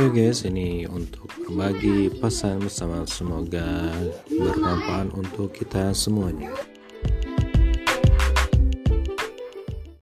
Oke guys, ini untuk berbagi pesan bersama semoga bermanfaat untuk kita semuanya.